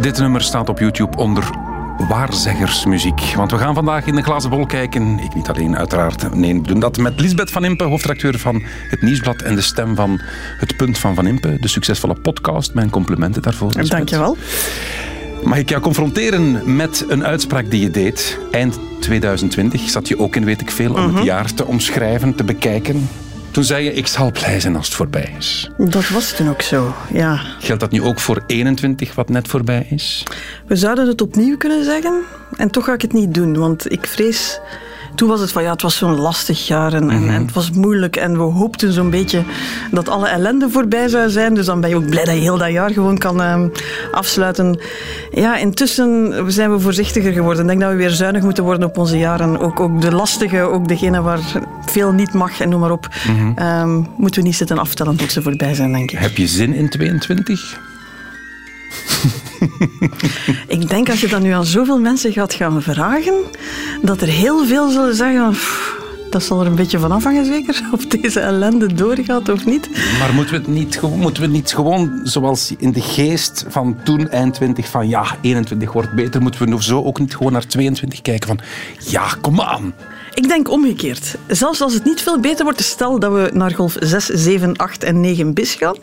Dit nummer staat op YouTube onder waarzeggersmuziek. Want we gaan vandaag in de glazen bol kijken. Ik niet alleen, uiteraard. Nee, we doen dat met Lisbeth van Impe, hoofdredacteur van het Nieuwsblad en de stem van Het Punt van Van Impe, de succesvolle podcast. Mijn complimenten daarvoor. Lisbeth. Dankjewel. Mag ik jou confronteren met een uitspraak die je deed? Eind 2020 zat je ook in Weet ik Veel om het jaar te omschrijven, te bekijken. Toen zei je, ik zal blij zijn als het voorbij is. Dat was toen ook zo, ja. Geldt dat nu ook voor 21, wat net voorbij is? We zouden het opnieuw kunnen zeggen. En toch ga ik het niet doen, want ik vrees... Toen was het van ja, het was zo'n lastig jaar en, en, en het was moeilijk. En we hoopten zo'n beetje dat alle ellende voorbij zou zijn. Dus dan ben je ook blij dat je heel dat jaar gewoon kan ehm, afsluiten. Ja, intussen zijn we voorzichtiger geworden. Ik denk dat we weer zuinig moeten worden op onze jaren. Ook, ook de lastige, ook degene waar veel niet mag en noem maar op. ehm, moeten we niet zitten aftellen tot ze voorbij zijn, denk ik. Heb je zin in 22? Ik denk als je dat nu aan zoveel mensen gaat gaan vragen, dat er heel veel zullen zeggen. "Pff, Dat zal er een beetje van afhangen, zeker. Of deze ellende doorgaat of niet. Maar moeten we, het niet, gewoon- moeten we het niet gewoon zoals in de geest van toen, eind 20, van ja, 21 wordt beter, moeten we zo ook niet gewoon naar 22 kijken van ja, kom aan. Ik denk omgekeerd. Zelfs als het niet veel beter wordt, stel dat we naar golf 6, 7, 8 en 9 bis gaan.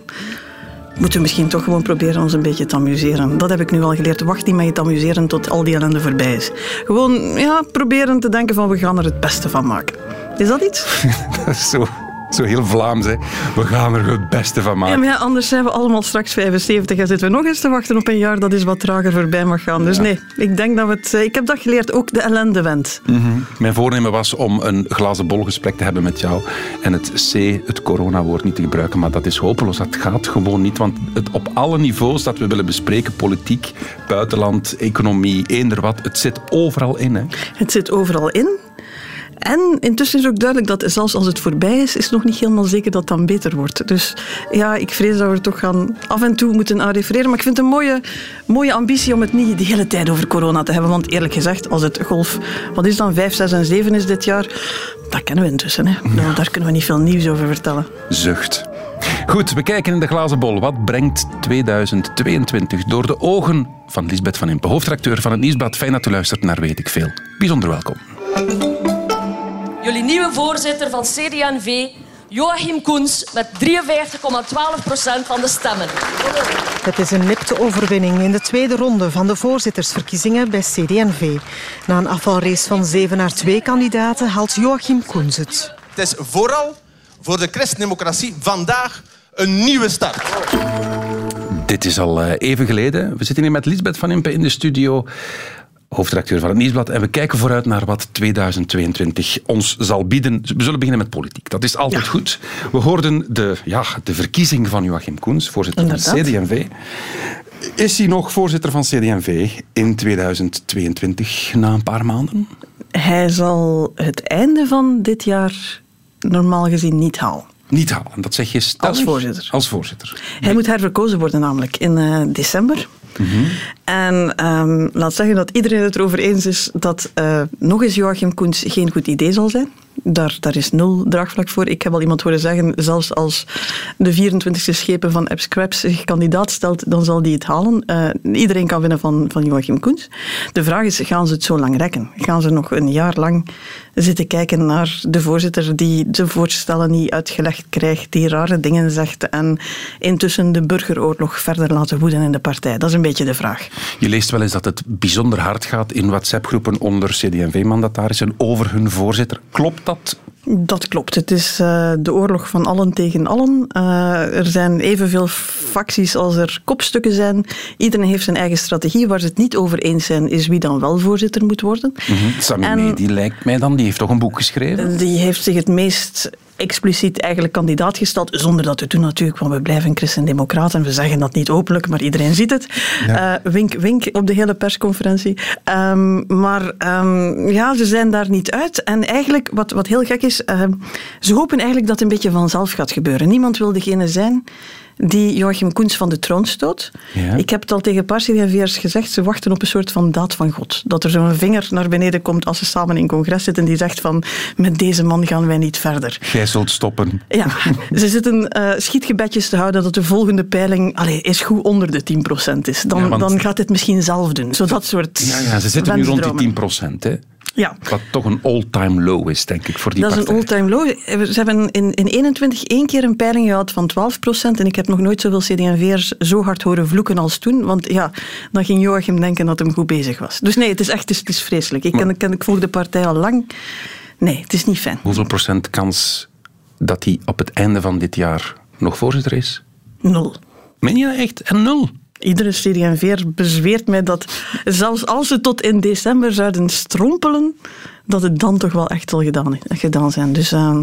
Moeten we misschien toch gewoon proberen ons een beetje te amuseren. Dat heb ik nu al geleerd. Wacht niet met je te amuseren tot al die ellende voorbij is. Gewoon ja, proberen te denken van we gaan er het beste van maken. Is dat iets? Dat is zo, zo heel Vlaams, hè. We gaan er het beste van Ja, maken. maar ja, anders zijn we allemaal straks 75 en zitten we nog eens te wachten op een jaar dat is wat trager voorbij mag gaan. Dus nee, ik denk dat we het... eh, Ik heb dat geleerd, ook de ellende went. Mijn voornemen was om een glazen bol gesprek te hebben met jou en het C, het coronawoord, niet te gebruiken. Maar dat is hopeloos. Dat gaat gewoon niet. Want het, op alle niveaus dat we willen bespreken, politiek, buitenland, economie, eender wat, het zit overal in. Hè. Het zit overal in. En intussen is ook duidelijk dat zelfs als het voorbij is, is het nog niet helemaal zeker dat het dan beter wordt. Dus ja, ik vrees dat we er toch gaan af en toe moeten aan refereren. Maar ik vind het een mooie, mooie ambitie om het niet de hele tijd over corona te hebben. Want eerlijk gezegd, als het golf, wat is dan 5, 6 en 7 is dit jaar, dat kennen we intussen. Hè. Nou, daar kunnen we niet veel nieuws over vertellen. Zucht. Goed, we kijken in de glazen bol. Wat brengt 2022 door de ogen van Lisbeth van Impe, hoofdredacteur van het Nieuwsblad. Fijn dat u luistert naar Weet ik Veel. Bijzonder welkom. Nieuwe voorzitter van CD&V, Joachim Koens, met 53,12% van de stemmen. Het is een nipte overwinning in de tweede ronde van de voorzittersverkiezingen bij CD&V. Na een afvalrace van zeven naar twee kandidaten haalt Joachim Koens het. Het is vooral voor de christendemocratie vandaag een nieuwe start. Dit is al eh, even geleden. We zitten hier met Lisbeth van Impe in de studio, hoofdredacteur van het Nieuwsblad. En we kijken vooruit naar wat 2022 ons zal bieden. We zullen beginnen met politiek. Dat is altijd Ja. goed. We hoorden de, ja, de verkiezing van Joachim Koens, voorzitter van. CD&V. Is hij nog voorzitter van CD&V in 2022, na een paar maanden? Hij zal het einde van dit jaar normaal gezien niet halen. Niet halen, dat zeg je stellig. Als voorzitter. Als voorzitter. Hij moet herverkozen worden namelijk in eh, december. En ehm, laat zeggen dat iedereen het erover eens is dat eh, nog eens Joachim Koens geen goed idee zal zijn. Daar, daar is nul draagvlak voor. Ik heb al iemand horen zeggen, zelfs als de 24e schepen van Crabs zich kandidaat stelt, dan zal die het halen. Eh, iedereen kan winnen van, van Joachim Koens. De vraag is, gaan ze het zo lang rekken? Gaan ze nog een jaar lang zitten kijken naar de voorzitter die de voorstellen niet uitgelegd krijgt, die rare dingen zegt en intussen de burgeroorlog verder laten woeden in de partij? Dat is een beetje de vraag. Je leest wel eens dat het bijzonder hard gaat in WhatsApp-groepen onder CD&V-mandatarissen over hun voorzitter. Klopt dat? Dat klopt. Het is eh, de oorlog van allen tegen allen. Eh, er zijn evenveel facties als er kopstukken zijn. Iedereen heeft zijn eigen strategie. Waar ze het niet over eens zijn, is wie dan wel voorzitter moet worden. Sami En- Medi lijkt mij dan, die heeft toch een boek geschreven? Die heeft zich het meest expliciet eigenlijk kandidaat gesteld, zonder dat te doen natuurlijk, want we blijven christen-democraten en we zeggen dat niet openlijk, maar iedereen ziet het. Eh, wink, wink op de hele persconferentie. Ehm, maar ehm, ja, ze zijn daar niet uit. En eigenlijk, wat, wat heel gek is, ehm, ze hopen eigenlijk dat het een beetje vanzelf gaat gebeuren. Niemand wil degene zijn die Joachim Koens van de troon stoot. Ja. Ik heb het al tegen CDV'ers gezegd, ze wachten op een soort van daad van God. Dat er zo'n vinger naar beneden komt als ze samen in congres zitten die zegt van met deze man gaan wij niet verder. Jij zult stoppen. Ja, ze zitten eh, schietgebedjes te houden dat de volgende peiling allee, is goed onder de 10% is. Dan, Ja, want- dan gaat het misschien zelf doen. Zo dat soort Ja, ja, ze zitten nu rond die wensdromen. 10%. Hè? Ja. Wat toch een all-time low is, denk ik, voor die Dat is een all-time low. Ze hebben in, in 21 één keer een peiling gehad van 12% En ik heb nog nooit zoveel CD&V'ers zo hard horen vloeken als toen. Want ja, dan ging Joachim denken dat hij goed bezig was. Dus nee, het is echt het is, het is vreselijk. Ik, ken, ik, ken- ik volg de partij al lang. Nee, het is niet fijn. Hoeveel procent kans dat hij op het einde van dit jaar nog voorzitter is? Nul. Meen je dat echt? En nul? Iedere CD&V'er bezweert mij dat zelfs als ze tot in december zouden strompelen, dat het dan toch wel echt zal gedaan, gedaan zijn. Dus eh,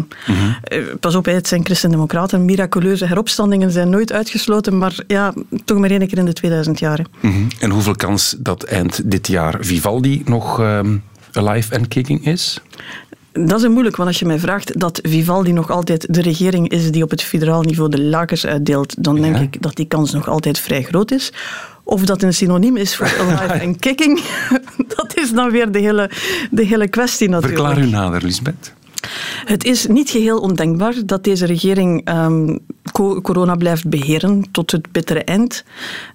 eh, pas op, het zijn christendemocraten. Miraculeuze heropstandingen zijn nooit uitgesloten, maar ja, toch maar één keer in de 2000 jaar. hè. Mhm. En hoeveel kans dat eind dit jaar Vivaldi nog ehm, alive en kicking is? Dat is een moeilijk, want als je mij vraagt dat Vivaldi nog altijd de regering is die op het federaal niveau de lakens uitdeelt, dan denk Ja. ik dat die kans nog altijd vrij groot is. Of dat een synoniem is voor alive en kicking, dat is dan weer de hele, de hele kwestie natuurlijk. Verklaar u nader, Lisbeth. Het is niet geheel ondenkbaar dat deze regering ehm, co- corona blijft beheren tot het bittere eind.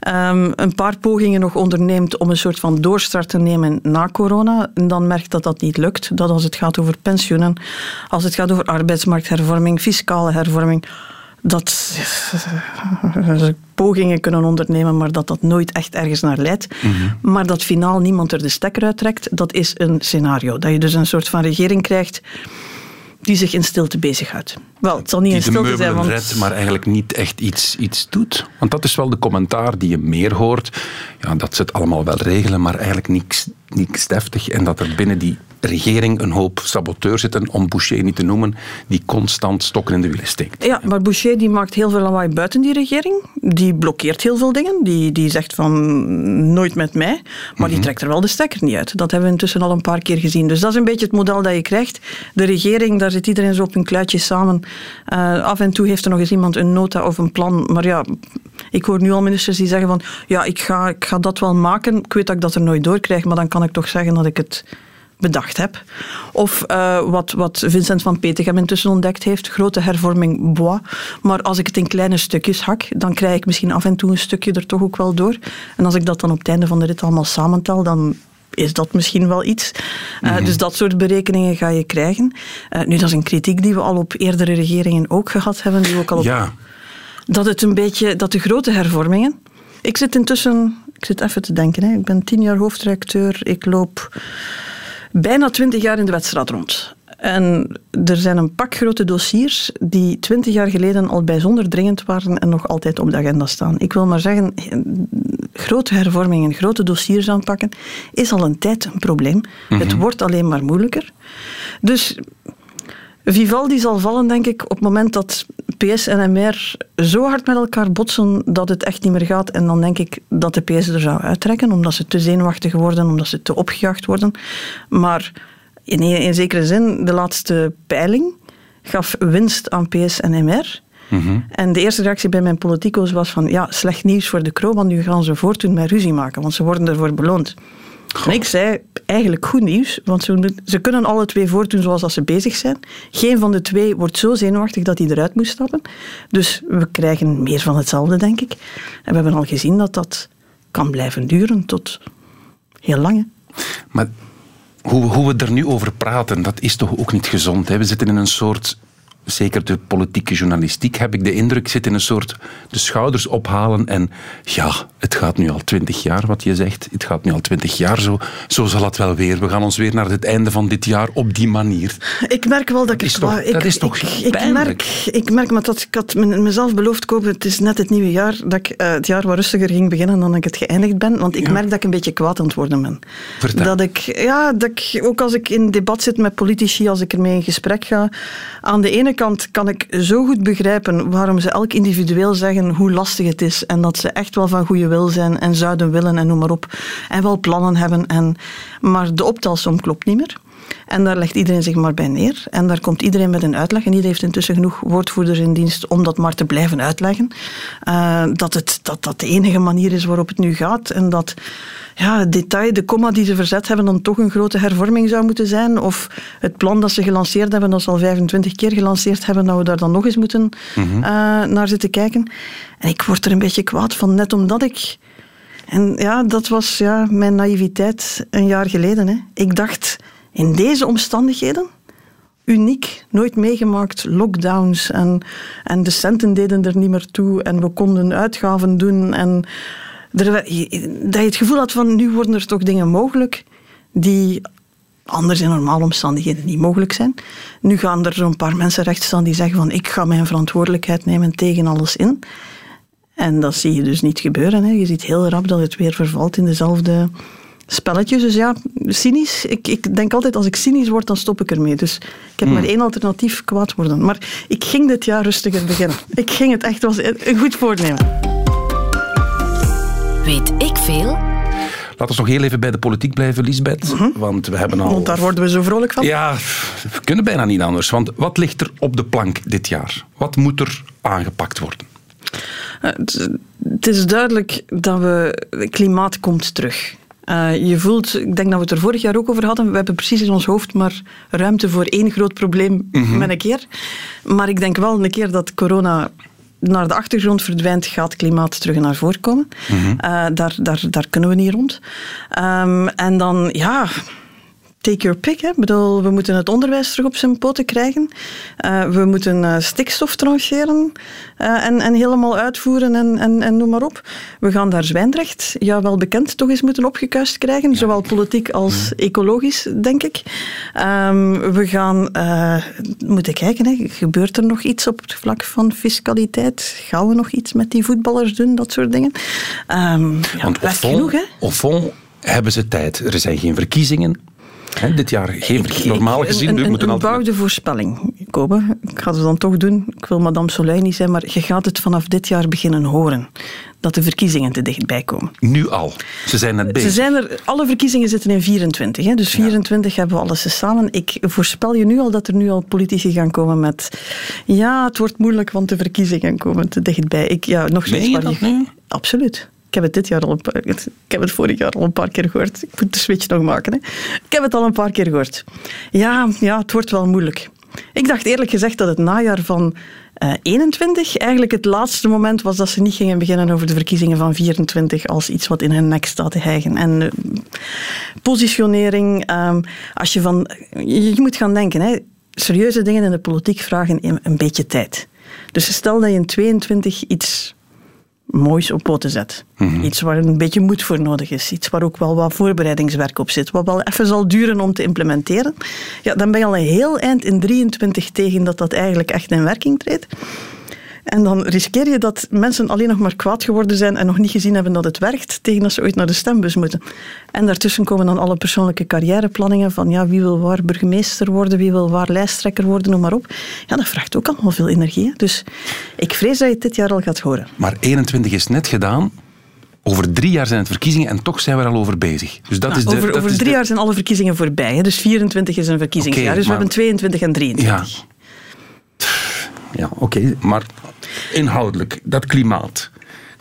Ehm, een paar pogingen nog onderneemt om een soort van doorstart te nemen na corona. En dan merkt dat dat niet lukt. Dat als het gaat over pensioenen, als het gaat over arbeidsmarkthervorming, fiscale hervorming, dat ze pogingen kunnen ondernemen, maar dat dat nooit echt ergens naar leidt. Maar dat finaal niemand er de stekker uit trekt, dat is een scenario. Dat je dus een soort van regering krijgt die zich in stilte bezighoudt. Wel, het zal niet Die in stilte zijn, want... redt, maar eigenlijk niet echt iets, iets doet. Want dat is wel de commentaar die je meer hoort. Ja, dat ze het allemaal wel regelen, maar eigenlijk niks, niks deftig. En dat er binnen die regering een hoop saboteurs zitten, om Boucher niet te noemen, die constant stokken in de wielen steekt. Ja, maar Boucher die maakt heel veel lawaai buiten die regering. Die blokkeert heel veel dingen. Die, die zegt van nooit met mij. Maar die trekt er wel de stekker niet uit. Dat hebben we intussen al een paar keer gezien. Dus dat is een beetje het model dat je krijgt. De regering, daar zit iedereen zo op een kluitje samen. Eh, af en toe heeft er nog eens iemand een nota of een plan. Maar ja, ik hoor nu al ministers die zeggen van ja, ik ga, ik ga dat wel maken. Ik weet dat ik dat er nooit door krijg, maar dan kan ik toch zeggen dat ik het bedacht heb. Of eh, wat, wat Vincent van Petegem intussen ontdekt heeft, grote hervorming bois. Maar als ik het in kleine stukjes hak, dan krijg ik misschien af en toe een stukje er toch ook wel door. En als ik dat dan op het einde van de rit allemaal samentel, dan is dat misschien wel iets. Eh, Dus dat soort berekeningen ga je krijgen. Eh, nu, dat is een kritiek die we al op eerdere regeringen ook gehad hebben. Die we ook al op Ja, dat het een beetje, dat de grote hervormingen. Ik zit intussen, ik zit even te denken, hè. ik ben tien jaar hoofdredacteur, ik loop bijna twintig jaar in de wedstrijd rond. En er zijn een pak grote dossiers die twintig jaar geleden al bijzonder dringend waren en nog altijd op de agenda staan. Ik wil maar zeggen, grote hervormingen, grote dossiers aanpakken, is al een tijd een probleem. Het wordt alleen maar moeilijker. Dus Vivaldi zal vallen, denk ik, op het moment dat PS en MR zo hard met elkaar botsen dat het echt niet meer gaat. En dan denk ik dat de PS er zou uittrekken, omdat ze te zenuwachtig worden, omdat ze te opgejaagd worden. Maar in, in zekere zin, de laatste peiling gaf winst aan PS en MR. En de eerste reactie bij mijn politico's was van, ja, slecht nieuws voor de Kro, want nu gaan ze voortdoen met ruzie maken, want ze worden ervoor beloond. En ik zei, eigenlijk goed nieuws, want ze, ze kunnen alle twee voortdoen zoals dat ze bezig zijn. Geen van de twee wordt zo zenuwachtig dat hij eruit moet stappen. Dus we krijgen meer van hetzelfde, denk ik. En we hebben al gezien dat dat kan blijven duren tot heel lang. hè. maar hoe, hoe we er nu over praten, dat is toch ook niet gezond. Hè? We zitten in een soort, zeker de politieke journalistiek, heb ik de indruk, zit in een soort de schouders ophalen en ja, het gaat nu al twintig jaar wat je zegt. Het gaat nu al twintig jaar zo. Zo zal het wel weer. We gaan ons weer naar het einde van dit jaar op die manier. Ik merk wel dat ik... is toch- kwa- ik, dat is toch ik, ik merk, ik merk, maar dat ik had me- mezelf beloofd kopen, het is net het nieuwe jaar, dat ik eh, het jaar wat rustiger ging beginnen dan ik het geëindigd ben. Want ik Ja. merk dat ik een beetje kwaad aan het worden ben. Vertel. Dat ik, ja, dat ik, ook als ik in debat zit met politici, als ik ermee in gesprek ga, aan de ene kant kan ik zo goed begrijpen waarom ze elk individueel zeggen hoe lastig het is en dat ze echt wel van goede wil zijn en zouden willen en noem maar op. En wel plannen hebben. En, maar de optelsom klopt niet meer. En daar legt iedereen zich maar bij neer. En daar komt iedereen met een uitleg. En iedereen heeft intussen genoeg woordvoerders in dienst om dat maar te blijven uitleggen. Uh, dat, het, dat dat de enige manier is waarop het nu gaat. En dat ja, het detail, de comma die ze verzet hebben, dan toch een grote hervorming zou moeten zijn. Of het plan dat ze gelanceerd hebben, dat ze al 25 keer gelanceerd hebben, dat we daar dan nog eens moeten uh, naar zitten kijken. En ik word er een beetje kwaad van, net omdat ik. En ja, dat was ja, mijn naïviteit een jaar geleden. Hè. Ik dacht, in deze omstandigheden, uniek, nooit meegemaakt, lockdowns en, en de centen deden er niet meer toe en we konden uitgaven doen en er, dat je het gevoel had van nu worden er toch dingen mogelijk die anders in normale omstandigheden niet mogelijk zijn. Nu gaan er zo'n paar mensen recht staan die zeggen van ik ga mijn verantwoordelijkheid nemen tegen alles in. En dat zie je dus niet gebeuren. Hè. Je ziet heel rap dat het weer vervalt in dezelfde spelletjes. Dus ja, cynisch. Ik, ik denk altijd als ik cynisch word, dan stop ik ermee. Dus ik heb maar één alternatief, kwaad worden. Maar ik ging dit jaar rustiger beginnen. Ik ging het echt, was een goed voornemen. Weet ik veel? Laten we nog heel even bij de politiek blijven, Lisbeth. Want we hebben al... Want daar worden we zo vrolijk van. Ja, we kunnen bijna niet anders. Want wat ligt er op de plank dit jaar? Wat moet er aangepakt worden? Het is duidelijk dat we... Klimaat komt terug. Uh, je voelt, ik denk dat we het er vorig jaar ook over hadden, we hebben precies in ons hoofd maar ruimte voor één groot probleem mm met een keer. Maar ik denk wel een keer dat corona naar de achtergrond verdwijnt, gaat klimaat terug naar voren komen. Mm daar, daar, daar kunnen we niet rond. Um, en dan, ja, take your pick. Hè. bedoel, we moeten het onderwijs terug op zijn poten krijgen. Uh, we moeten uh, stikstof trancheren uh, en, en helemaal uitvoeren en, en, en noem maar op. We gaan daar Zwijndrecht, ja wel bekend, toch eens moeten opgekuist krijgen. Ja. Zowel politiek als ja. ecologisch, denk ik. Um, we gaan moeten kijken, hè. gebeurt er nog iets op het vlak van fiscaliteit? Gaan we nog iets met die voetballers doen, dat soort dingen? Um, ja, Want genoeg, hè? Au fond hebben ze tijd. Er zijn geen verkiezingen. Dit jaar geen normaal gezien. Een, een, een voorspelling, Kobe. Ik ga het dan toch doen. Ik wil madame Soleil niet zijn, maar je gaat het vanaf dit jaar beginnen horen. Dat de verkiezingen te dichtbij komen. Nu al. Ze zijn net bezig. Ze zijn er, alle verkiezingen zitten in 24. Hè, dus 24 ja. hebben we alles samen. Ik voorspel je nu al dat er nu al politici gaan komen met... Ja, het wordt moeilijk, want de verkiezingen komen te dichtbij. Ik, ja, nog Meen je dat nu? Absoluut. Ik heb het dit jaar al een paar, ik heb het vorig jaar al een paar keer gehoord. Ik moet de switch nog maken. Hè. Ik heb het al een paar keer gehoord. Ja, ja, het wordt wel moeilijk. Ik dacht eerlijk gezegd dat het najaar van uh, 21 eigenlijk het laatste moment was dat ze niet gingen beginnen over de verkiezingen van 24 als iets wat in hun nek staat te hijgen. En uh, positionering, um, als je van... Je, je moet gaan denken, hè, serieuze dingen in de politiek vragen een beetje tijd. Dus stel dat je in 22 iets moois op poten zet. Mm -hmm. Iets waar een beetje moed voor nodig is. Iets waar ook wel wat voorbereidingswerk op zit. Wat wel even zal duren om te implementeren. Ja, dan ben je al een heel eind in 23 tegen dat dat eigenlijk echt in werking treedt. En dan riskeer je dat mensen alleen nog maar kwaad geworden zijn en nog niet gezien hebben dat het werkt, tegen dat ze ooit naar de stembus moeten. En daartussen komen dan alle persoonlijke carrièreplanningen van ja, wie wil waar burgemeester worden, wie wil waar lijsttrekker worden, noem maar op. Ja, dat vraagt ook allemaal veel energie. Hè? Dus ik vrees dat je het dit jaar al gaat horen. Maar 21 is net gedaan. Over drie jaar zijn het verkiezingen en toch zijn we er al over bezig. Dus dat nou, is de, over dat over is drie de... jaar zijn alle verkiezingen voorbij. Hè? Dus 24 is een verkiezingsjaar. Okay, dus maar... we hebben 22 en 23. Ja. Ja, oké. Okay. Maar inhoudelijk, dat klimaat,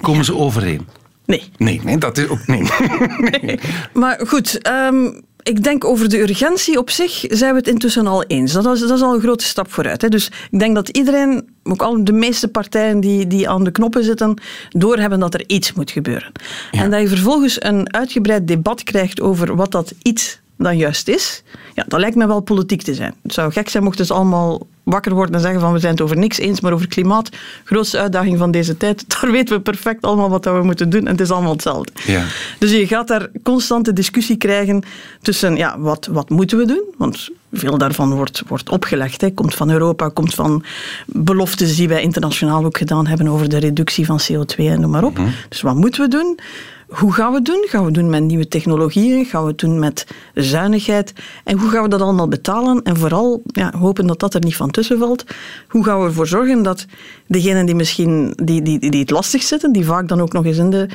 komen ze overeen? Nee. Nee, nee, dat is ook... Nee. nee. Maar goed, um, ik denk over de urgentie op zich zijn we het intussen al eens. Dat is, dat is al een grote stap vooruit. Hè. Dus ik denk dat iedereen, ook al de meeste partijen die, die aan de knoppen zitten, doorhebben dat er iets moet gebeuren. Ja. En dat je vervolgens een uitgebreid debat krijgt over wat dat iets dan juist is, ja, dat lijkt me wel politiek te zijn. Het zou gek zijn mochten ze allemaal wakker worden en zeggen van we zijn het over niks eens, maar over klimaat, grootste uitdaging van deze tijd, daar weten we perfect allemaal wat we moeten doen en het is allemaal hetzelfde. Ja. Dus je gaat daar constante discussie krijgen tussen ja, wat, wat moeten we doen, want veel daarvan wordt, wordt opgelegd, hè. komt van Europa, komt van beloftes die wij internationaal ook gedaan hebben over de reductie van CO2 en noem maar op. Mm-hmm. Dus wat moeten we doen? Hoe gaan we het doen? Gaan we het doen met nieuwe technologieën? Gaan we het doen met zuinigheid? En hoe gaan we dat allemaal betalen? En vooral ja, hopen dat dat er niet van tussen valt. Hoe gaan we ervoor zorgen dat degenen die misschien die, die, die het lastig zitten, die vaak dan ook nog eens in de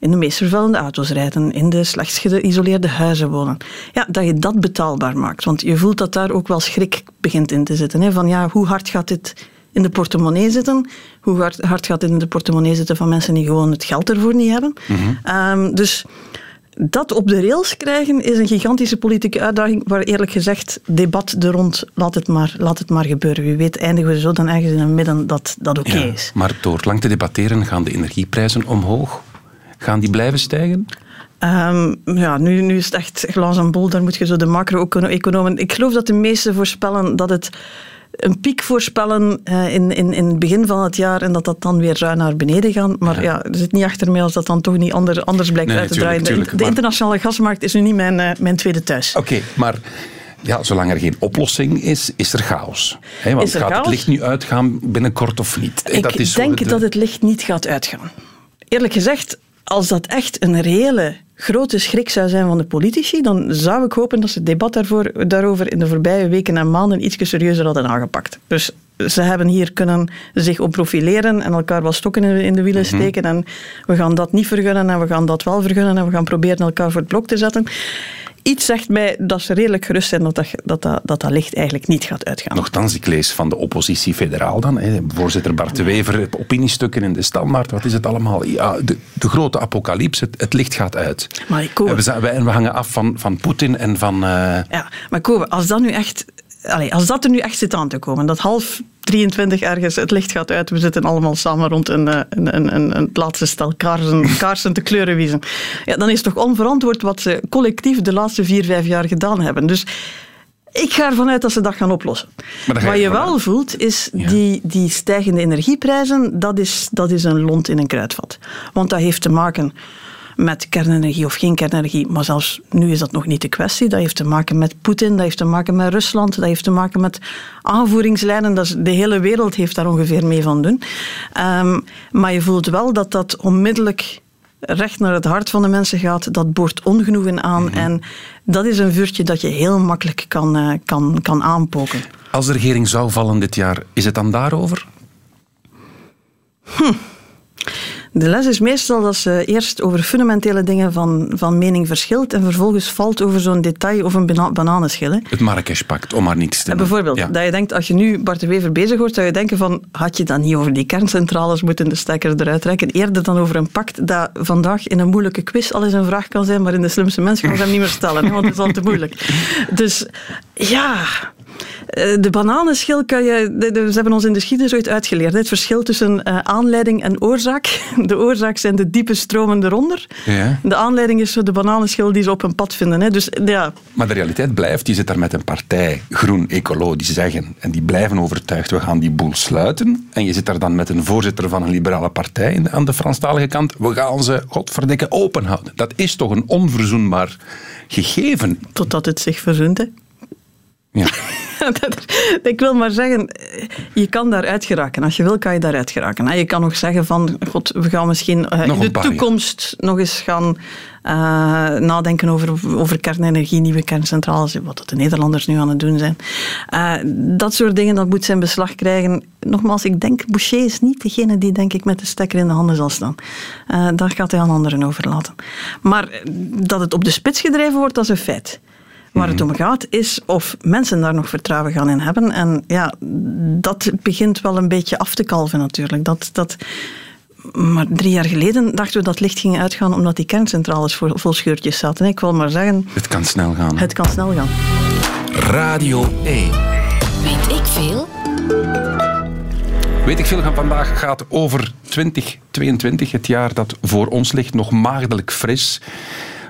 in de meest vervuilende auto's rijden, in de slechtst geïsoleerde huizen wonen. Ja, dat je dat betaalbaar maakt. Want je voelt dat daar ook wel schrik begint in te zitten. Hè? Van ja, hoe hard gaat dit in de portemonnee zitten? Hoe hard, hard gaat dit in de portemonnee zitten van mensen die gewoon het geld ervoor niet hebben? Ehm, dus dat op de rails krijgen is een gigantische politieke uitdaging waar eerlijk gezegd debat er rond, laat het maar, laat het maar gebeuren. Wie weet eindigen we zo dan ergens in het midden dat dat oké Ja, is. maar door lang te debatteren gaan de energieprijzen omhoog. Gaan die blijven stijgen? Ehm, ja, nu, nu is het echt glas en bol. Daar moet je zo de macro-economen... Ik geloof dat de meesten voorspellen dat het een piek voorspellen eh, in, in, in het begin van het jaar en dat dat dan weer ruim naar beneden gaat. Maar ja, er zit niet achter mij als dat dan toch niet ander, anders blijkt Nee, uit te draaien. De- maar- internationale gasmarkt is nu niet mijn, eh, mijn tweede thuis. Oké, maar ja, zolang er geen oplossing is, is er chaos. Hè, want Is er gaat chaos? het licht nu uitgaan binnenkort of niet? Ik dat is denk het- dat het licht niet gaat uitgaan. Eerlijk gezegd, als dat echt een reële grote schrik zou zijn van de politici, dan zou ik hopen dat ze het debat daarvoor, daarover in de voorbije weken en maanden iets serieuzer hadden aangepakt. Dus ze hebben hier kunnen zich op profileren en elkaar wat stokken in de- wielen Mhm. steken. En we gaan dat niet vergunnen en we gaan dat wel vergunnen en we gaan proberen elkaar voor het blok te zetten. Iets zegt mij dat ze redelijk gerust zijn dat dat, dat, dat, dat, dat licht eigenlijk niet gaat uitgaan. Nochtans, ik lees van de oppositie federaal dan. Hè, voorzitter Bart de Wever, opiniestukken in de standaard. Wat is het allemaal? Ja, de, de grote apocalyps, het, het licht gaat uit. Maar ik hoor- En we, hangen af van, van Poetin en van... eh, Ja, maar Kobe, als dat nu echt... Allee, als dat er nu echt zit aan te komen, dat half 23 ergens het licht gaat uit, we zitten allemaal samen rond een, eh, een, een, een, laatste stel kaarsen, kaarsen te kleuren wiezen, ja, dan is het toch onverantwoord wat ze collectief de laatste vier, vijf jaar gedaan hebben. Dus ik ga ervan uit dat ze dat gaan oplossen. Maar Wat je wel uit? voelt, is Ja. die, die stijgende energieprijzen, dat is, dat is een lont in een kruidvat. Want dat heeft te maken met kernenergie of geen kernenergie. Maar zelfs nu is dat nog niet de kwestie. Dat heeft te maken met Poetin, dat heeft te maken met Rusland, dat heeft te maken met aanvoeringslijnen. Dat is, de hele wereld heeft daar ongeveer mee van doen. Ehm, maar je voelt wel dat dat onmiddellijk recht naar het hart van de mensen gaat. Dat boort ongenoegen aan. En dat is een vuurtje dat je heel makkelijk kan, eh, kan, kan aanpoken. Als de regering zou vallen dit jaar, is het dan daarover? De les is meestal dat ze eerst over fundamentele dingen van, van mening verschilt en vervolgens valt over zo'n detail of een bana bananenschil. hè. Het Marrakesh-pact, om maar niets te En noemen. bijvoorbeeld, Ja. dat je denkt, als je nu Bart de Wever bezig hoort, zou je denken van, had je dan niet over die kerncentrales moeten de stekker eruit trekken, eerder dan over een pact dat vandaag in een moeilijke quiz al eens een vraag kan zijn, maar in de slimste mens gaan ze hem niet meer stellen, hè, want het is al te moeilijk. Dus ja... eh, De bananenschil kan je. Ze hebben ons in de geschiedenis ooit uitgeleerd. Het verschil tussen eh, aanleiding en oorzaak. De oorzaak zijn de diepe stromen eronder. Ja. De aanleiding is de bananenschil die ze op hun pad vinden. Hè. Dus ja, Maar de realiteit blijft, je zit daar met een partij, Groen Ecolo, die zeggen, en die blijven overtuigd, we gaan die boel sluiten. En je zit daar dan met een voorzitter van een liberale partij aan de Franstalige kant, we gaan ze, godverdikke, open houden. Dat is toch een onverzoenbaar gegeven. totdat het zich verzoent. hè. Ja. Ik wil maar zeggen, je kan daaruit geraken. Als je wil, kan je daaruit geraken. En je kan nog zeggen van, god, we gaan misschien eh, in de toekomst nog eens gaan eh, nadenken over, over kernenergie, nieuwe kerncentrales, wat dat de Nederlanders nu aan het doen zijn. Eh, dat soort dingen, dat moet zijn beslag krijgen. Nogmaals, ik denk, Boucher is niet degene die denk ik met de stekker in de handen zal staan. Dat gaat hij aan anderen overlaten. Maar dat het op de spits gedreven wordt, dat is een feit. Waar het om gaat is of mensen daar nog vertrouwen gaan in hebben. En ja, dat begint wel een beetje af te kalven natuurlijk. Dat, dat, maar drie jaar geleden dachten we dat licht ging uitgaan omdat die kerncentrales vol, vol scheurtjes zaten. Ik wil maar zeggen, Het kan snel gaan. hè. het kan snel gaan. Radio 1. Weet ik veel? Weet ik veel van vandaag gaat over 2022, het jaar dat voor ons ligt, nog maagdelijk fris.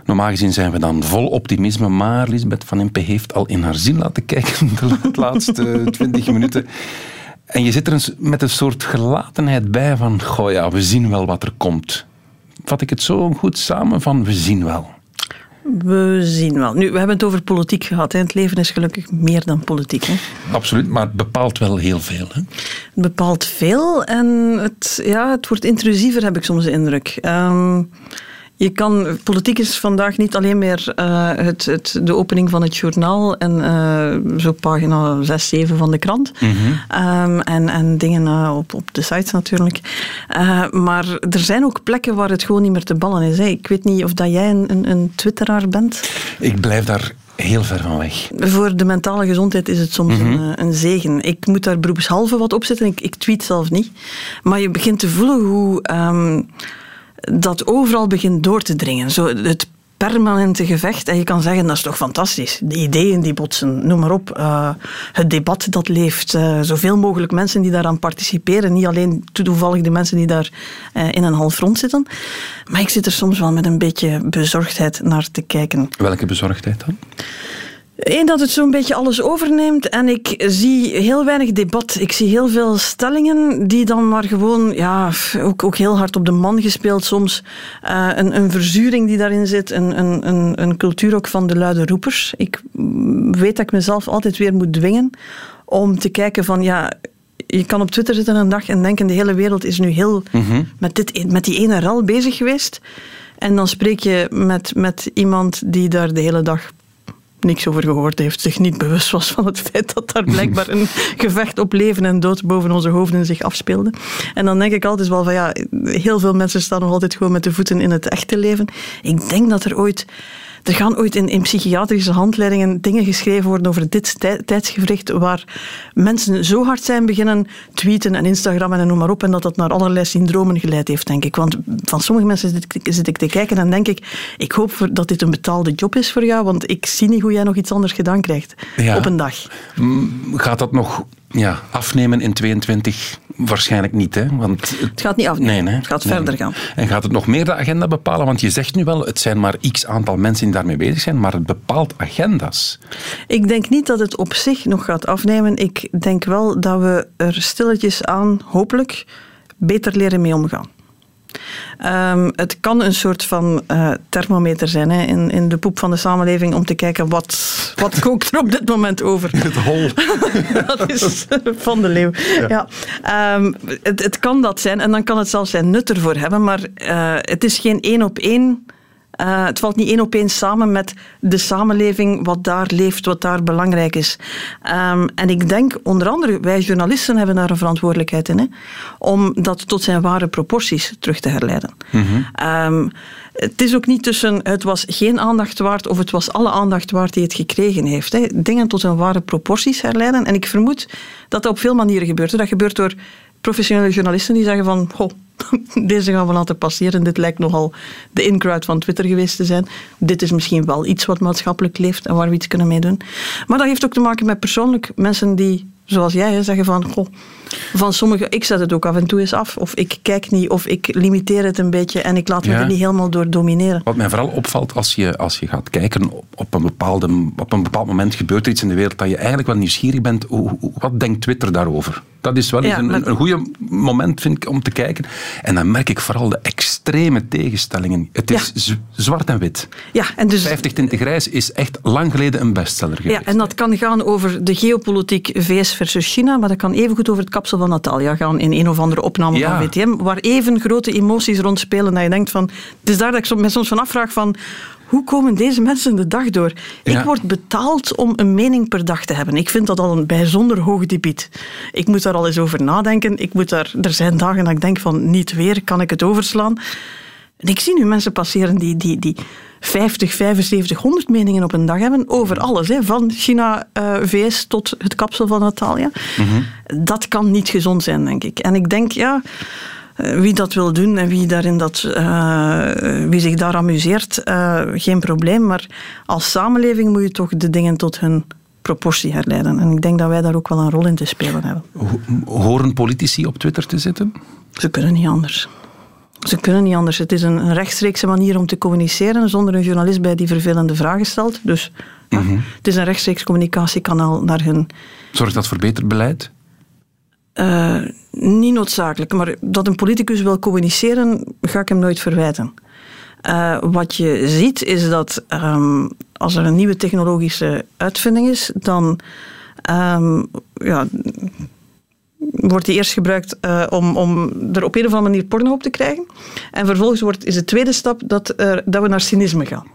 Normaal gezien zijn we dan vol optimisme, maar Lisbeth van Impe heeft al in haar zin laten kijken de la- laatste 20 minuten. En je zit er eens met een soort gelatenheid bij van, goh ja, we zien wel wat er komt. Vat ik het zo goed samen van, we zien wel. We zien wel. Nu, we hebben het over politiek gehad. Hè. Het leven is gelukkig meer dan politiek. Hè. Absoluut, maar het bepaalt wel heel veel. Hè? Het bepaalt veel en het, ja, het wordt intrusiever, heb ik soms de indruk. Ehm, Je kan, politiek is vandaag niet alleen meer uh, het, het, de opening van het journaal en uh, zo pagina 6, 7 van de krant. Mm -hmm. um, en, en dingen uh, op, op de sites natuurlijk. maar er zijn ook plekken waar het gewoon niet meer te ballen is. Hè. Ik weet niet of dat jij een, een, een twitteraar bent. Ik blijf daar heel ver van weg. Voor de mentale gezondheid is het soms mm -hmm. een, een, zegen. Ik moet daar beroepshalve wat op zetten. Ik, ik tweet zelf niet. Maar je begint te voelen hoe... Um, dat overal begint door te dringen. Zo het permanente gevecht. En je kan zeggen, dat is toch fantastisch. De ideeën die botsen, noem maar op. Uh, het debat dat leeft. Uh, zoveel mogelijk mensen die daaraan participeren. Niet alleen toevallig de mensen die daar uh, in een half rond zitten. Maar ik zit er soms wel met een beetje bezorgdheid naar te kijken. Welke bezorgdheid dan? Eén, dat het zo'n beetje alles overneemt en ik zie heel weinig debat. Ik zie heel veel stellingen die dan maar gewoon, ja, ook, ook heel hard op de man gespeeld soms. Uh, een, een verzuring die daarin zit, een, een, een, een cultuur ook van de luide roepers. Ik weet dat ik mezelf altijd weer moet dwingen om te kijken van, ja, je kan op Twitter zitten een dag en denken de hele wereld is nu heel mm -hmm. met, dit, met die ene rel bezig geweest. En dan spreek je met, met iemand die daar de hele dag niks over gehoord heeft, zich niet bewust was van het feit dat daar blijkbaar een gevecht op leven en dood boven onze hoofden zich afspeelde. En dan denk ik altijd wel van ja, heel veel mensen staan nog altijd gewoon met de voeten in het echte leven. Ik denk dat er ooit er gaan ooit in, in, psychiatrische handleidingen dingen geschreven worden over dit tij, tijdsgevricht waar mensen zo hard zijn beginnen tweeten en Instagrammen en noem maar op en dat dat naar allerlei syndromen geleid heeft, denk ik. Want van sommige mensen zit ik, zit ik te kijken en denk ik, ik hoop dat dit een betaalde job is voor jou, want ik zie niet hoe jij nog iets anders gedaan krijgt ja. op een dag. Gaat dat nog ja, afnemen in 22 waarschijnlijk niet. Hè? Want het, het gaat niet afnemen, nee, het gaat nee. verder gaan. En gaat het nog meer de agenda bepalen? Want je zegt nu wel, het zijn maar x aantal mensen die daarmee bezig zijn, maar het bepaalt agenda's. Ik denk niet dat het op zich nog gaat afnemen. Ik denk wel dat we er stilletjes aan, hopelijk, beter leren mee omgaan. Um, het kan een soort van uh, thermometer zijn hè, in, in de poep van de samenleving om te kijken wat, wat kookt er op dit moment over. Het hol. dat is van de leeuw. Ja. ja. Um, het, het kan dat zijn en dan kan het zelfs zijn nut ervoor hebben, maar uh, het is geen één op één uh, het valt niet één op één samen met de samenleving, wat daar leeft, wat daar belangrijk is. Um, en ik denk, onder andere, wij journalisten hebben daar een verantwoordelijkheid in, hè, om dat tot zijn ware proporties terug te herleiden. Mm -hmm. um, het is ook niet tussen het was geen aandacht waard of het was alle aandacht waard die het gekregen heeft. Hè. Dingen tot hun ware proporties herleiden. En ik vermoed dat dat op veel manieren gebeurt. Dat gebeurt door professionele journalisten die zeggen van... Goh, deze gaan we laten passeren. Dit lijkt nogal de in-crowd van Twitter geweest te zijn. Dit is misschien wel iets wat maatschappelijk leeft en waar we iets kunnen meedoen. Maar dat heeft ook te maken met persoonlijk mensen die, zoals jij, zeggen van... Goh, van sommige, ik zet het ook af en toe eens af. Of ik kijk niet, of ik limiteer het een beetje en ik laat me ja. er niet helemaal door domineren. Wat mij vooral opvalt als je, als je gaat kijken op, op, een bepaalde, op een bepaald moment gebeurt er iets in de wereld dat je eigenlijk wel nieuwsgierig bent. Hoe, wat denkt Twitter daarover? Dat is wel ja, een, een, een goede moment, vind ik, om te kijken. En dan merk ik vooral de extreme tegenstellingen. Het is ja. zwart en wit. Ja, en dus... 50 tinten grijs is echt lang geleden een bestseller geweest. Ja, en dat kan gaan over de geopolitiek VS versus China, maar dat kan evengoed over het kapsel van Natalia gaan in een of andere opname ja. van VTM, waar even grote emoties rondspelen dat je denkt van... Het is daar dat ik me soms van afvraag van hoe komen deze mensen de dag door? Ja. Ik word betaald om een mening per dag te hebben. Ik vind dat al een bijzonder hoog debiet. Ik moet daar al eens over nadenken. Ik moet daar, er zijn dagen dat ik denk van niet weer, kan ik het overslaan? En ik zie nu mensen passeren die, die, die 50, 75, 100 meningen op een dag hebben over alles. Hè, van China, uh, VS tot het kapsel van Natalia. Mm -hmm. Dat kan niet gezond zijn, denk ik. En ik denk, ja wie dat wil doen en wie, daarin dat, uh, wie zich daar amuseert, uh, geen probleem. Maar als samenleving moet je toch de dingen tot hun proportie herleiden. En ik denk dat wij daar ook wel een rol in te spelen hebben. Horen politici op Twitter te zitten? Ze kunnen niet anders. Ze kunnen niet anders. Het is een, rechtstreekse manier om te communiceren zonder een journalist bij die vervelende vragen stelt. Dus mm -hmm. het is een rechtstreeks communicatiekanaal naar hun. Zorgt dat voor beter beleid? Uh, niet noodzakelijk, maar dat een politicus wil communiceren, ga ik hem nooit verwijten. Uh, wat je ziet is dat um, als er een nieuwe technologische uitvinding is, dan um, ja, wordt die eerst gebruikt uh, om, om er op een of andere manier porno op te krijgen. En vervolgens wordt, is de tweede stap dat, dat we naar cynisme gaan.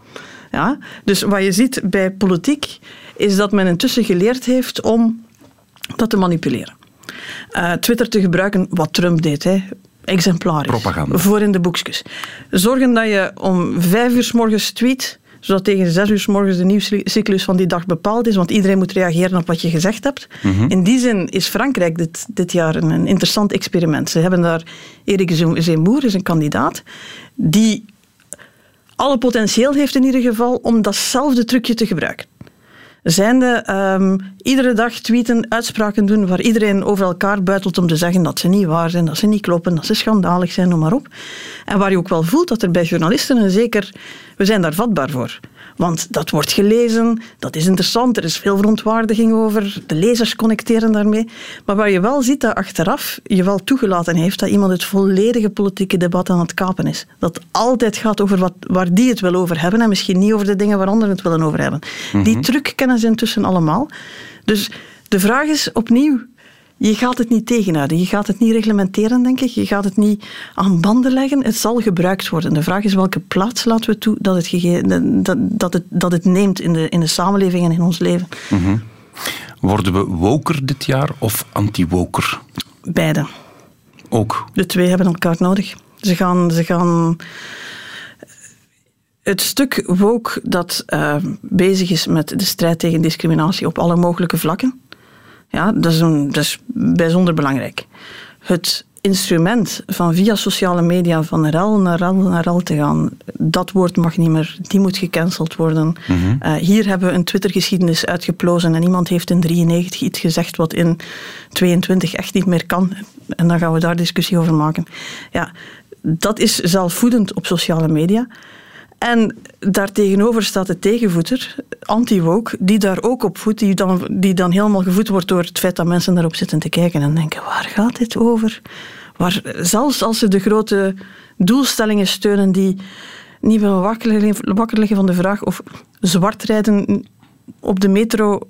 Ja? Dus wat je ziet bij politiek is dat men intussen geleerd heeft om dat te manipuleren. Uh, Twitter te gebruiken, wat Trump deed. Hè exemplarisch. Propaganda. Voor in de boekjes. Zorgen dat je om vijf uur s morgens tweet, zodat tegen zes uur s morgens de nieuwscyclus van die dag bepaald is, want iedereen moet reageren op wat je gezegd hebt. Mhm. In die zin is Frankrijk dit, dit jaar een, een interessant experiment. Ze hebben daar Erik Zemmour, is een kandidaat, die alle potentieel heeft in ieder geval om datzelfde trucje te gebruiken zijnde um, iedere dag tweeten, uitspraken doen waar iedereen over elkaar buitelt om te zeggen dat ze niet waar zijn, dat ze niet kloppen, dat ze schandalig zijn, noem maar op. En waar je ook wel voelt dat er bij journalisten een zeker... We zijn daar vatbaar voor. Want dat wordt gelezen, dat is interessant, er is veel verontwaardiging over, de lezers connecteren daarmee. Maar waar je wel ziet dat achteraf je wel toegelaten heeft dat iemand het volledige politieke debat aan het kapen is. Dat altijd gaat over wat, waar die het wil over hebben en misschien niet over de dingen waar anderen het willen over hebben. Die truc kennen ze intussen allemaal. Dus de vraag is opnieuw, je gaat het niet tegenhouden. Je gaat het niet reglementeren, denk ik. Je gaat het niet aan banden leggen. Het zal gebruikt worden. De vraag is welke plaats laten we toe dat het, dat, dat het, dat het neemt in de, in de samenleving en in ons leven. Mhm. Worden we woker dit jaar of anti-woker? Beide. Ook? De twee hebben elkaar nodig. Ze gaan... Ze gaan het stuk woke dat uh, bezig is met de strijd tegen discriminatie op alle mogelijke vlakken, ja, dat, is een, dat is bijzonder belangrijk. Het instrument van via sociale media van rel naar rel naar rel te gaan, dat woord mag niet meer, die moet gecanceld worden. Mhm. Uh, hier hebben we een Twitter-geschiedenis uitgeplozen en iemand heeft in 93 iets gezegd wat in 22 echt niet meer kan. En dan gaan we daar discussie over maken. Ja, dat is zelfvoedend op sociale media. En daartegenover staat de tegenvoeter, anti-woke, die daar ook op voedt, die dan, die dan helemaal gevoed wordt door het feit dat mensen daarop zitten te kijken en denken, waar gaat dit over? Waar, zelfs als ze de grote doelstellingen steunen die niet meer wakker liggen van de vraag of zwartrijden op de metro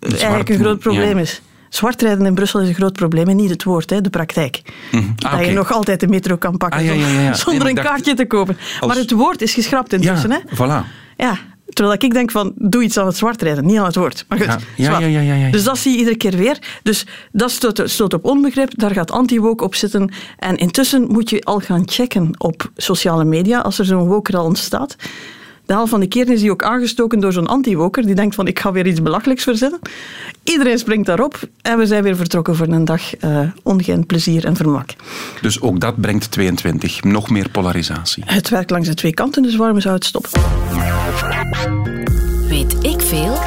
Zwart, eigenlijk een groot probleem ja. is. Zwartrijden in Brussel is een groot probleem en niet het woord, hè, de praktijk. Mm -hmm. ah, dat okay. je nog altijd de metro kan pakken ah, ja, ja, ja. zonder nee, een dacht, kaartje te kopen. Als... Maar het woord is geschrapt intussen. Hè? voilà. Ja, terwijl ik denk van, doe iets aan het zwartrijden, niet aan het woord. Maar goed, ja, ja, ja, ja, ja, Dus dat zie je iedere keer weer. Dus dat stoot, stoot op onbegrip, daar gaat anti-woke op zitten. En intussen moet je al gaan checken op sociale media, als er zo'n woke al ontstaat. De helft van de keren is die ook aangestoken door zo'n anti-woker die denkt van ik ga weer iets belachelijks verzinnen. Iedereen springt daarop en we zijn weer vertrokken voor een dag uh, ongeënt plezier en vermak. Dus ook dat brengt 22, nog meer polarisatie. Het werkt langs de twee kanten, dus waarom zou het stoppen? Weet ik veel?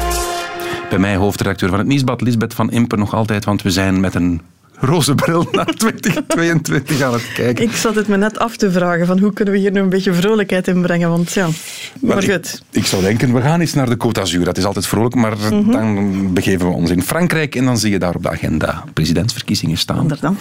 Bij mij hoofdredacteur van het Nieuwsblad, Lisbeth van Impen, nog altijd, want we zijn met een roze bril naar 2022 aan het kijken. Ik zat het me net af te vragen van hoe kunnen we hier nu een beetje vrolijkheid in brengen, want ja, maar, maar goed. Ik, ik, zou denken, we gaan eens naar de Côte d'Azur. Dat is altijd vrolijk, maar mm -hmm. dan begeven we ons in Frankrijk en dan zie je daar op de agenda presidentsverkiezingen staan. Inderdaad.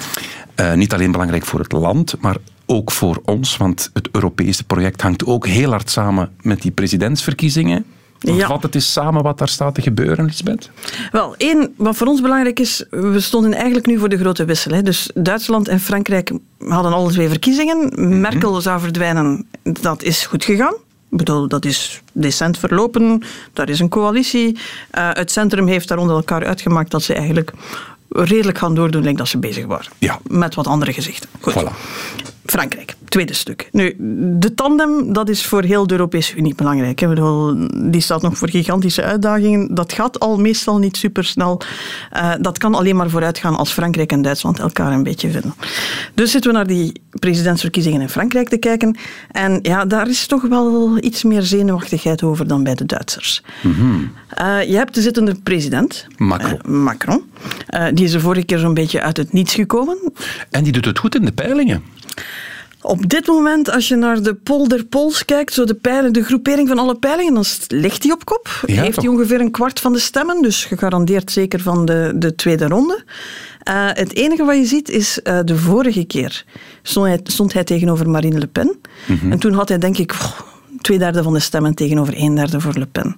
Uh, niet alleen belangrijk voor het land, maar ook voor ons, want het Europese project hangt ook heel hard samen met die presidentsverkiezingen. Ja. Vat het eens samen wat daar staat te gebeuren, Lisbeth? Wel, één, wat voor ons belangrijk is, we stonden eigenlijk nu voor de grote wissel. Hè. Dus Duitsland en Frankrijk hadden alle twee verkiezingen. Mm -hmm. Merkel zou verdwijnen, dat is goed gegaan. Ik bedoel, dat is decent verlopen. Daar is een coalitie. Uh, het centrum heeft daar onder elkaar uitgemaakt dat ze eigenlijk redelijk gaan doordoen, dat ze bezig waren. Ja. Met wat andere gezichten. Goed. Voilà. Frankrijk, tweede stuk. Nu, de tandem, dat is voor heel de Europese Unie belangrijk. Bedoel, die staat nog voor gigantische uitdagingen. Dat gaat al meestal niet supersnel. Uh, dat kan alleen maar vooruit gaan als Frankrijk en Duitsland elkaar een beetje vinden. Dus zitten we naar die presidentsverkiezingen in Frankrijk te kijken. En ja, daar is toch wel iets meer zenuwachtigheid over dan bij de Duitsers. Mm -hmm. uh, je hebt de zittende president, Macron. Uh, Macron. die is de vorige keer zo'n beetje uit het niets gekomen. En die doet het goed in de peilingen. Op dit moment, als je naar de polder Pols kijkt, zo de, de groepering van alle peilingen, dan ligt hij op kop. Ja, Heeft hij ongeveer een kwart van de stemmen, dus gegarandeerd zeker van de, de tweede ronde. Uh, het enige wat je ziet is, uh, de vorige keer stond hij, stond hij tegenover Marine Le Pen. Mhm. En toen had hij denk ik oh, twee derde van de stemmen tegenover een derde voor Le Pen.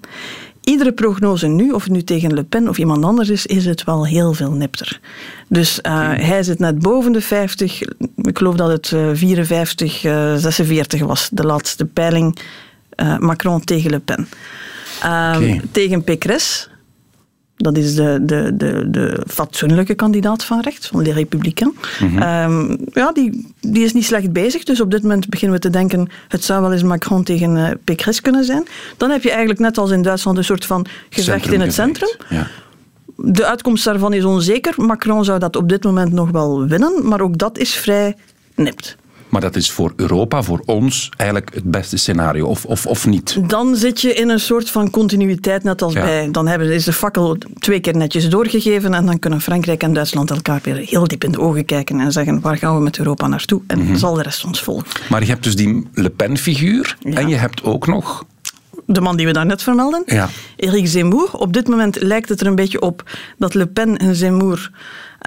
Iedere prognose nu, of het nu tegen Le Pen of iemand anders is, is het wel heel veel nipter. Dus uh, hij zit net boven de 50. Ik geloof dat het uh, 54, uh, 46 was, de laatste peiling. Macron tegen Le Pen. Okay. Tegen Pécresse dat is de, de, de, de fatsoenlijke kandidaat van rechts, van de Republikein. Mm -hmm. um, ja, die, die is niet slecht bezig. Dus op dit moment beginnen we te denken, het zou wel eens Macron tegen uh, Pécresse kunnen zijn. Dan heb je eigenlijk net als in Duitsland een soort van gevecht in het centrum. Ja. De uitkomst daarvan is onzeker. Macron zou dat op dit moment nog wel winnen, maar ook dat is vrij nipt. Maar dat is voor Europa, voor ons, eigenlijk het beste scenario, of, of, of niet? Dan zit je in een soort van continuïteit, net als ja. bij. Dan hebben, is de fakkel twee keer netjes doorgegeven en dan kunnen Frankrijk en Duitsland elkaar weer heel diep in de ogen kijken en zeggen: waar gaan we met Europa naartoe? En mm -hmm. zal de rest ons volgen. Maar je hebt dus die Le Pen-figuur ja. en je hebt ook nog de man die we daarnet vermelden, ja. Eric Zemmour. Op dit moment lijkt het er een beetje op dat Le Pen en Zemmour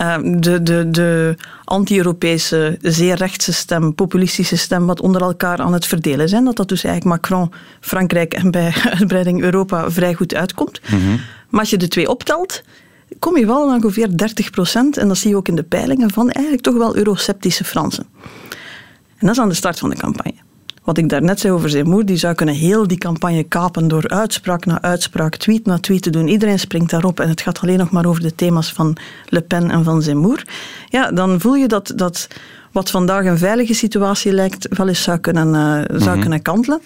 uh, de, de, de anti-Europese, zeer rechtse stem, populistische stem, wat onder elkaar aan het verdelen zijn. Dat dat dus eigenlijk Macron, Frankrijk en bij uitbreiding Europa vrij goed uitkomt. Mm -hmm. Maar als je de twee optelt, kom je wel aan ongeveer 30 procent, en dat zie je ook in de peilingen, van eigenlijk toch wel eurosceptische Fransen. En dat is aan de start van de campagne. Wat ik daarnet zei over zijn moeder, die zou kunnen heel die campagne kapen door uitspraak na uitspraak, tweet na tweet te doen. Iedereen springt daarop en het gaat alleen nog maar over de thema's van Le Pen en van Zemmour. Ja, dan voel je dat, dat wat vandaag een veilige situatie lijkt, wel eens zou kunnen, uh, zou mm-hmm. kunnen kantelen.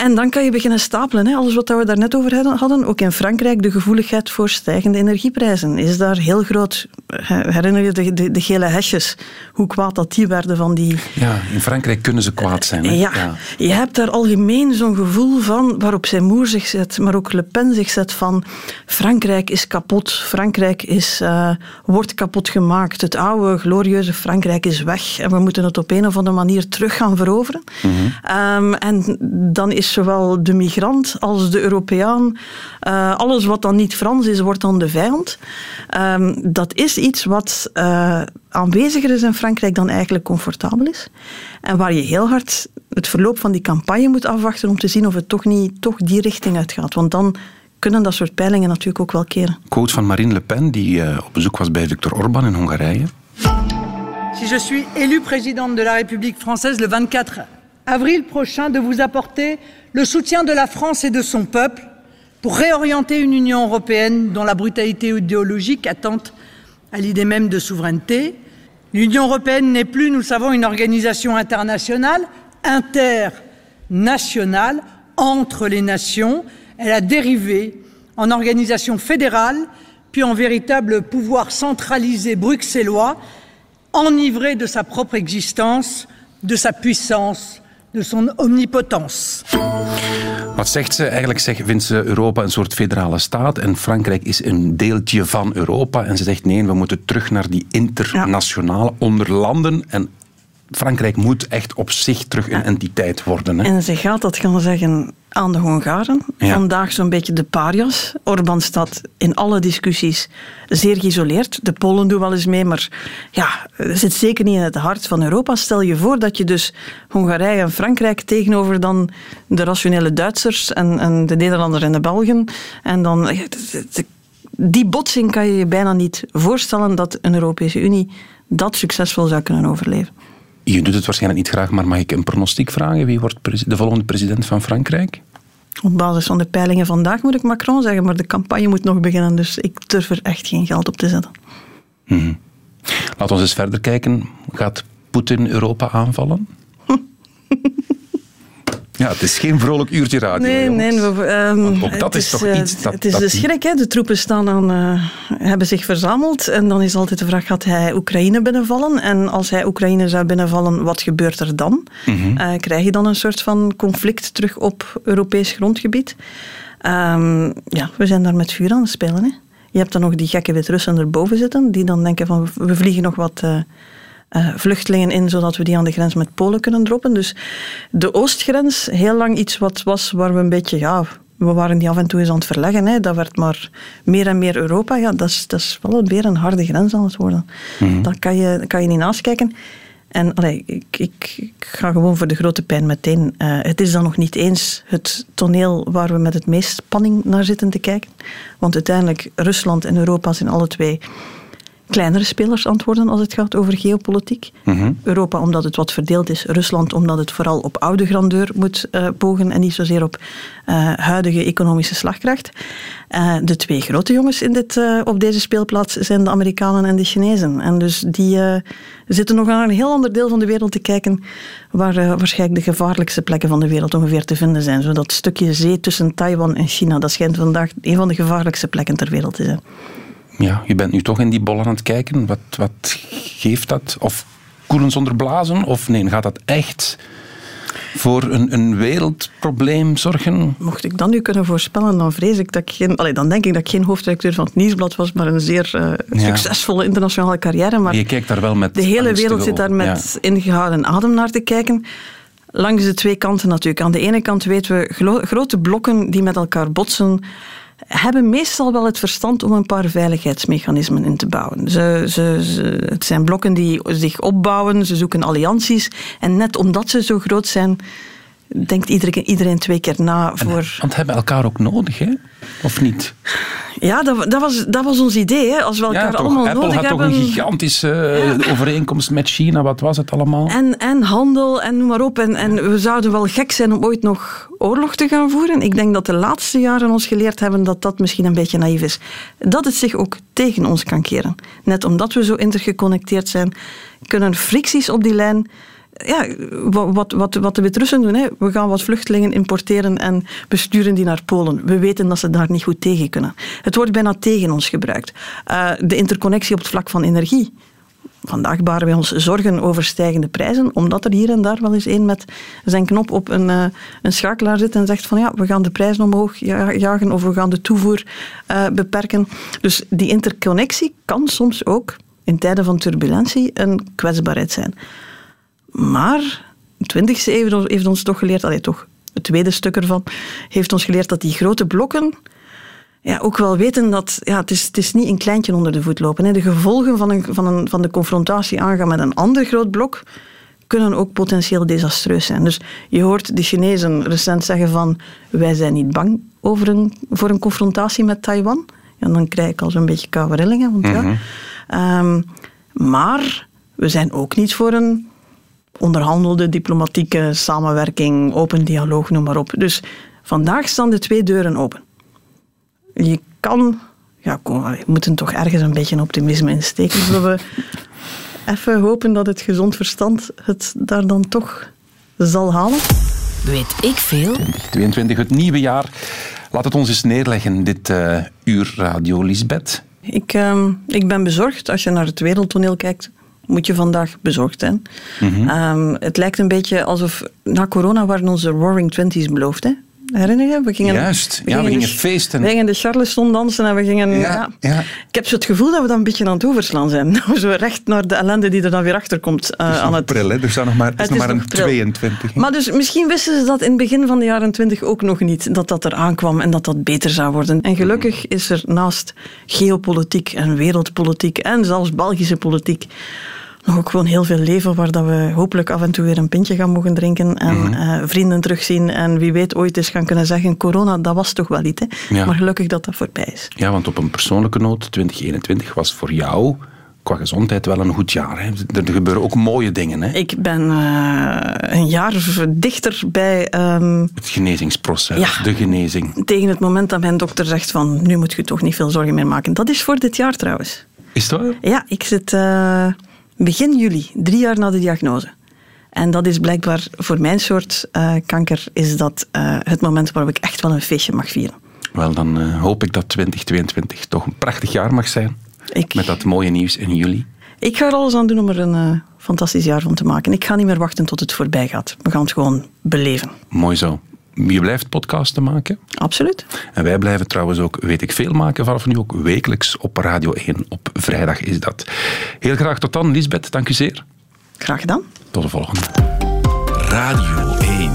En dan kan je beginnen stapelen. Hè. Alles wat we daar net over hadden. Ook in Frankrijk de gevoeligheid voor stijgende energieprijzen is daar heel groot. Herinner je de, de, de gele hesjes? Hoe kwaad dat die werden van die... Ja, in Frankrijk kunnen ze kwaad zijn. Hè? Ja, ja, je hebt daar algemeen zo'n gevoel van waarop zijn moer zich zet, maar ook Le Pen zich zet van Frankrijk is kapot. Frankrijk is, uh, wordt kapot gemaakt. Het oude, glorieuze Frankrijk is weg. En we moeten het op een of andere manier terug gaan veroveren. Mm-hmm. Um, en dan is zowel de migrant als de Europeaan. Uh, alles wat dan niet Frans is, wordt dan de vijand. Um, dat is iets wat uh, aanweziger is in Frankrijk dan eigenlijk comfortabel is. En waar je heel hard het verloop van die campagne moet afwachten om te zien of het toch niet toch die richting uitgaat. Want dan kunnen dat soort peilingen natuurlijk ook wel keren. Quote van Marine Le Pen, die uh, op bezoek was bij Viktor Orban in Hongarije. Si je suis élu président de la République française le 24 avril prochain, de vous apporter le soutien de la France et de son peuple pour réorienter une Union européenne dont la brutalité idéologique attente à l'idée même de souveraineté. L'Union européenne n'est plus, nous le savons, une organisation internationale, internationale, entre les nations. Elle a dérivé en organisation fédérale, puis en véritable pouvoir centralisé bruxellois, enivré de sa propre existence, de sa puissance, de son omnipotence. Wat zegt ze? Eigenlijk zegt, vindt ze Europa een soort federale staat en Frankrijk is een deeltje van Europa. En ze zegt nee, we moeten terug naar die internationale ja. onder landen. En Frankrijk moet echt op zich terug een entiteit worden. Hè? En ze gaat dat gaan zeggen aan de Hongaren. Ja. Vandaag zo'n beetje de parias. Orbán staat in alle discussies zeer geïsoleerd. De Polen doen wel eens mee, maar ja, zit zeker niet in het hart van Europa. Stel je voor dat je dus Hongarije en Frankrijk tegenover dan de rationele Duitsers en, en de Nederlanders en de Belgen. En dan... Die botsing kan je je bijna niet voorstellen dat een Europese Unie dat succesvol zou kunnen overleven. Je doet het waarschijnlijk niet graag, maar mag ik een pronostiek vragen? Wie wordt de volgende president van Frankrijk? Op basis van de peilingen vandaag moet ik Macron zeggen, maar de campagne moet nog beginnen, dus ik durf er echt geen geld op te zetten. Mm-hmm. Laten we eens verder kijken. Gaat Poetin Europa aanvallen? Ja, het is geen vrolijk uurtje radio. Nee, jongens. nee. We, um, ook dat is, is toch uh, iets dat... Het is dat de schrik, hè. De troepen staan aan, uh, hebben zich verzameld. En dan is altijd de vraag, gaat hij Oekraïne binnenvallen? En als hij Oekraïne zou binnenvallen, wat gebeurt er dan? Mm-hmm. Uh, krijg je dan een soort van conflict terug op Europees grondgebied? Um, ja, we zijn daar met vuur aan het spelen, hè. Je hebt dan nog die gekke Wit-Russen erboven zitten, die dan denken van, we vliegen nog wat... Uh, vluchtelingen in, zodat we die aan de grens met Polen kunnen droppen. Dus de oostgrens, heel lang iets wat was waar we een beetje, ja, we waren die af en toe eens aan het verleggen. Hè. Dat werd maar meer en meer Europa. Ja, dat is, dat is wel weer een harde grens aan het worden. Mhm. Dat kan je, kan je niet naast kijken. En allee, ik, ik, ik, ga gewoon voor de grote pijn meteen. Uh, het is dan nog niet eens het toneel waar we met het meest spanning naar zitten te kijken. Want uiteindelijk, Rusland en Europa zijn alle twee kleinere spelers antwoorden als het gaat over geopolitiek. Mhm. Europa omdat het wat verdeeld is, Rusland omdat het vooral op oude grandeur moet uh, pogen en niet zozeer op uh, huidige economische slagkracht. Uh, de twee grote jongens in dit, op deze speelplaats zijn de Amerikanen en de Chinezen. En dus die zitten nog naar een heel ander deel van de wereld te kijken waar waarschijnlijk de gevaarlijkste plekken van de wereld ongeveer te vinden zijn. Zo dat stukje zee tussen Taiwan en China, dat schijnt vandaag een van de gevaarlijkste plekken ter wereld te zijn ja, je bent nu toch in die bol aan het kijken. Wat, wat geeft dat? Of koelen zonder blazen? Of nee, gaat dat echt voor een, een wereldprobleem zorgen? Mocht ik dat nu kunnen voorspellen, dan vrees ik dat ik geen... Allee, dan denk ik dat ik geen hoofdredacteur van het Nieuwsblad was, maar een zeer uh, succesvolle internationale carrière. Maar je kijkt daar wel met De hele wereld zit daar met ja. ingehouden adem naar te kijken. Langs de twee kanten natuurlijk. Aan de ene kant weten we grote blokken die met elkaar botsen hebben meestal wel het verstand om een paar veiligheidsmechanismen in te bouwen. Ze, ze, ze, het zijn blokken die zich opbouwen, ze zoeken allianties. En net omdat ze zo groot zijn, denkt iedereen, iedereen twee keer na voor... Want hebben elkaar ook nodig, hè? Of niet? Ja, dat, dat, was, dat was ons idee. Hè. Als we elkaar ja, allemaal Apple nodig had hebben... toch een gigantische ja. overeenkomst met China. Wat was het allemaal? En, en handel en noem maar op. En, en we zouden wel gek zijn om ooit nog oorlog te gaan voeren. Ik denk dat de laatste jaren ons geleerd hebben dat dat misschien een beetje naïef is. Dat het zich ook tegen ons kan keren. Net omdat we zo intergeconnecteerd zijn, kunnen fricties op die lijn ja, wat, wat, wat de Wit-Russen doen. Hè. We gaan wat vluchtelingen importeren en besturen die naar Polen. We weten dat ze daar niet goed tegen kunnen. Het wordt bijna tegen ons gebruikt. Uh, de interconnectie op het vlak van energie. Vandaag baren wij ons zorgen over stijgende prijzen, omdat er hier en daar wel eens een met zijn knop op een, uh, een schakelaar zit en zegt van ja, we gaan de prijzen omhoog jagen of we gaan de toevoer uh, beperken. Dus die interconnectie kan soms ook in tijden van turbulentie een kwetsbaarheid zijn. Maar de 20e eeuw heeft ons toch geleerd, allee, toch, het tweede stuk ervan, heeft ons geleerd dat die grote blokken ja, ook wel weten dat ja, het, is, het is niet een kleintje onder de voet lopen. Hè. De gevolgen van, een, van, een, van de confrontatie aangaan met een ander groot blok kunnen ook potentieel desastreus zijn. Dus je hoort de Chinezen recent zeggen van wij zijn niet bang over een, voor een confrontatie met Taiwan. Ja, dan krijg ik al zo'n beetje koude rillingen. Want, ja. Um, maar we zijn ook niet voor een onderhandelde diplomatieke samenwerking, open dialoog, noem maar op. Dus vandaag staan de twee deuren open. Je kan, ja, kom, we moeten toch ergens een beetje optimisme insteken. Zullen we even hopen dat het gezond verstand het daar dan toch zal halen? Weet ik veel? 2022, het nieuwe jaar. Laat het ons eens neerleggen, dit uh, uur Radio Lisbeth. Ik, uh, ik ben bezorgd als je naar het wereldtoneel kijkt moet je vandaag bezorgd zijn. Mhm. um, het lijkt een beetje alsof na corona waren onze Roaring Twenties beloofd. Hè? Herinner je? We gingen, Juist, we ja, gingen we gingen feesten. We gingen de Charleston dansen en we gingen... Ja, ja. Ik heb zo het gevoel dat we dan een beetje aan het overslaan zijn. zo recht naar de ellende die er dan weer achter komt. Uh, het aan het... pril, hè? Er staat nog maar, het is nog maar een 22. Maar dus misschien wisten ze dat in het begin van de jaren 20 ook nog niet, dat dat er aankwam en dat dat beter zou worden. En gelukkig is er naast geopolitiek en wereldpolitiek en zelfs Belgische politiek nog ook gewoon heel veel leven waar dat we hopelijk af en toe weer een pintje gaan mogen drinken en Mhm. uh, vrienden terugzien en wie weet ooit eens gaan kunnen zeggen corona, dat was toch wel iets. Hè? Ja. Maar gelukkig dat dat voorbij is. Ja, want op een persoonlijke noot, 2021 was voor jou qua gezondheid wel een goed jaar. Hè? Er gebeuren ook mooie dingen. Hè? Ik ben uh, een jaar dichter bij... Um, het genezingsproces, ja, de genezing. Tegen het moment dat mijn dokter zegt van nu moet je toch niet veel zorgen meer maken. Dat is voor dit jaar trouwens. Is dat? Ja, ik zit... Uh, begin juli, drie jaar na de diagnose. En dat is blijkbaar voor mijn soort uh, kanker is dat uh, het moment waarop ik echt wel een feestje mag vieren. Wel, dan uh, hoop ik dat 2022 toch een prachtig jaar mag zijn. Ik, met dat mooie nieuws in juli. Ik ga er alles aan doen om er een fantastisch jaar van te maken. Ik ga niet meer wachten tot het voorbij gaat. We gaan het gewoon beleven. Mooi zo. Je blijft podcasten maken. Absoluut. En wij blijven trouwens ook, weet ik veel, maken vanaf nu ook wekelijks op Radio 1. Op vrijdag is dat. Heel graag tot dan, Lisbeth. Dank u zeer. Graag gedaan. Tot de volgende. Radio 1.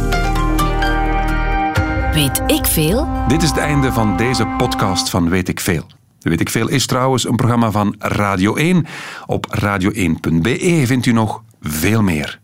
Weet ik veel? Dit is het einde van deze podcast van Weet ik veel. Weet ik veel is trouwens een programma van Radio 1. Op radio1.be vindt u nog veel meer.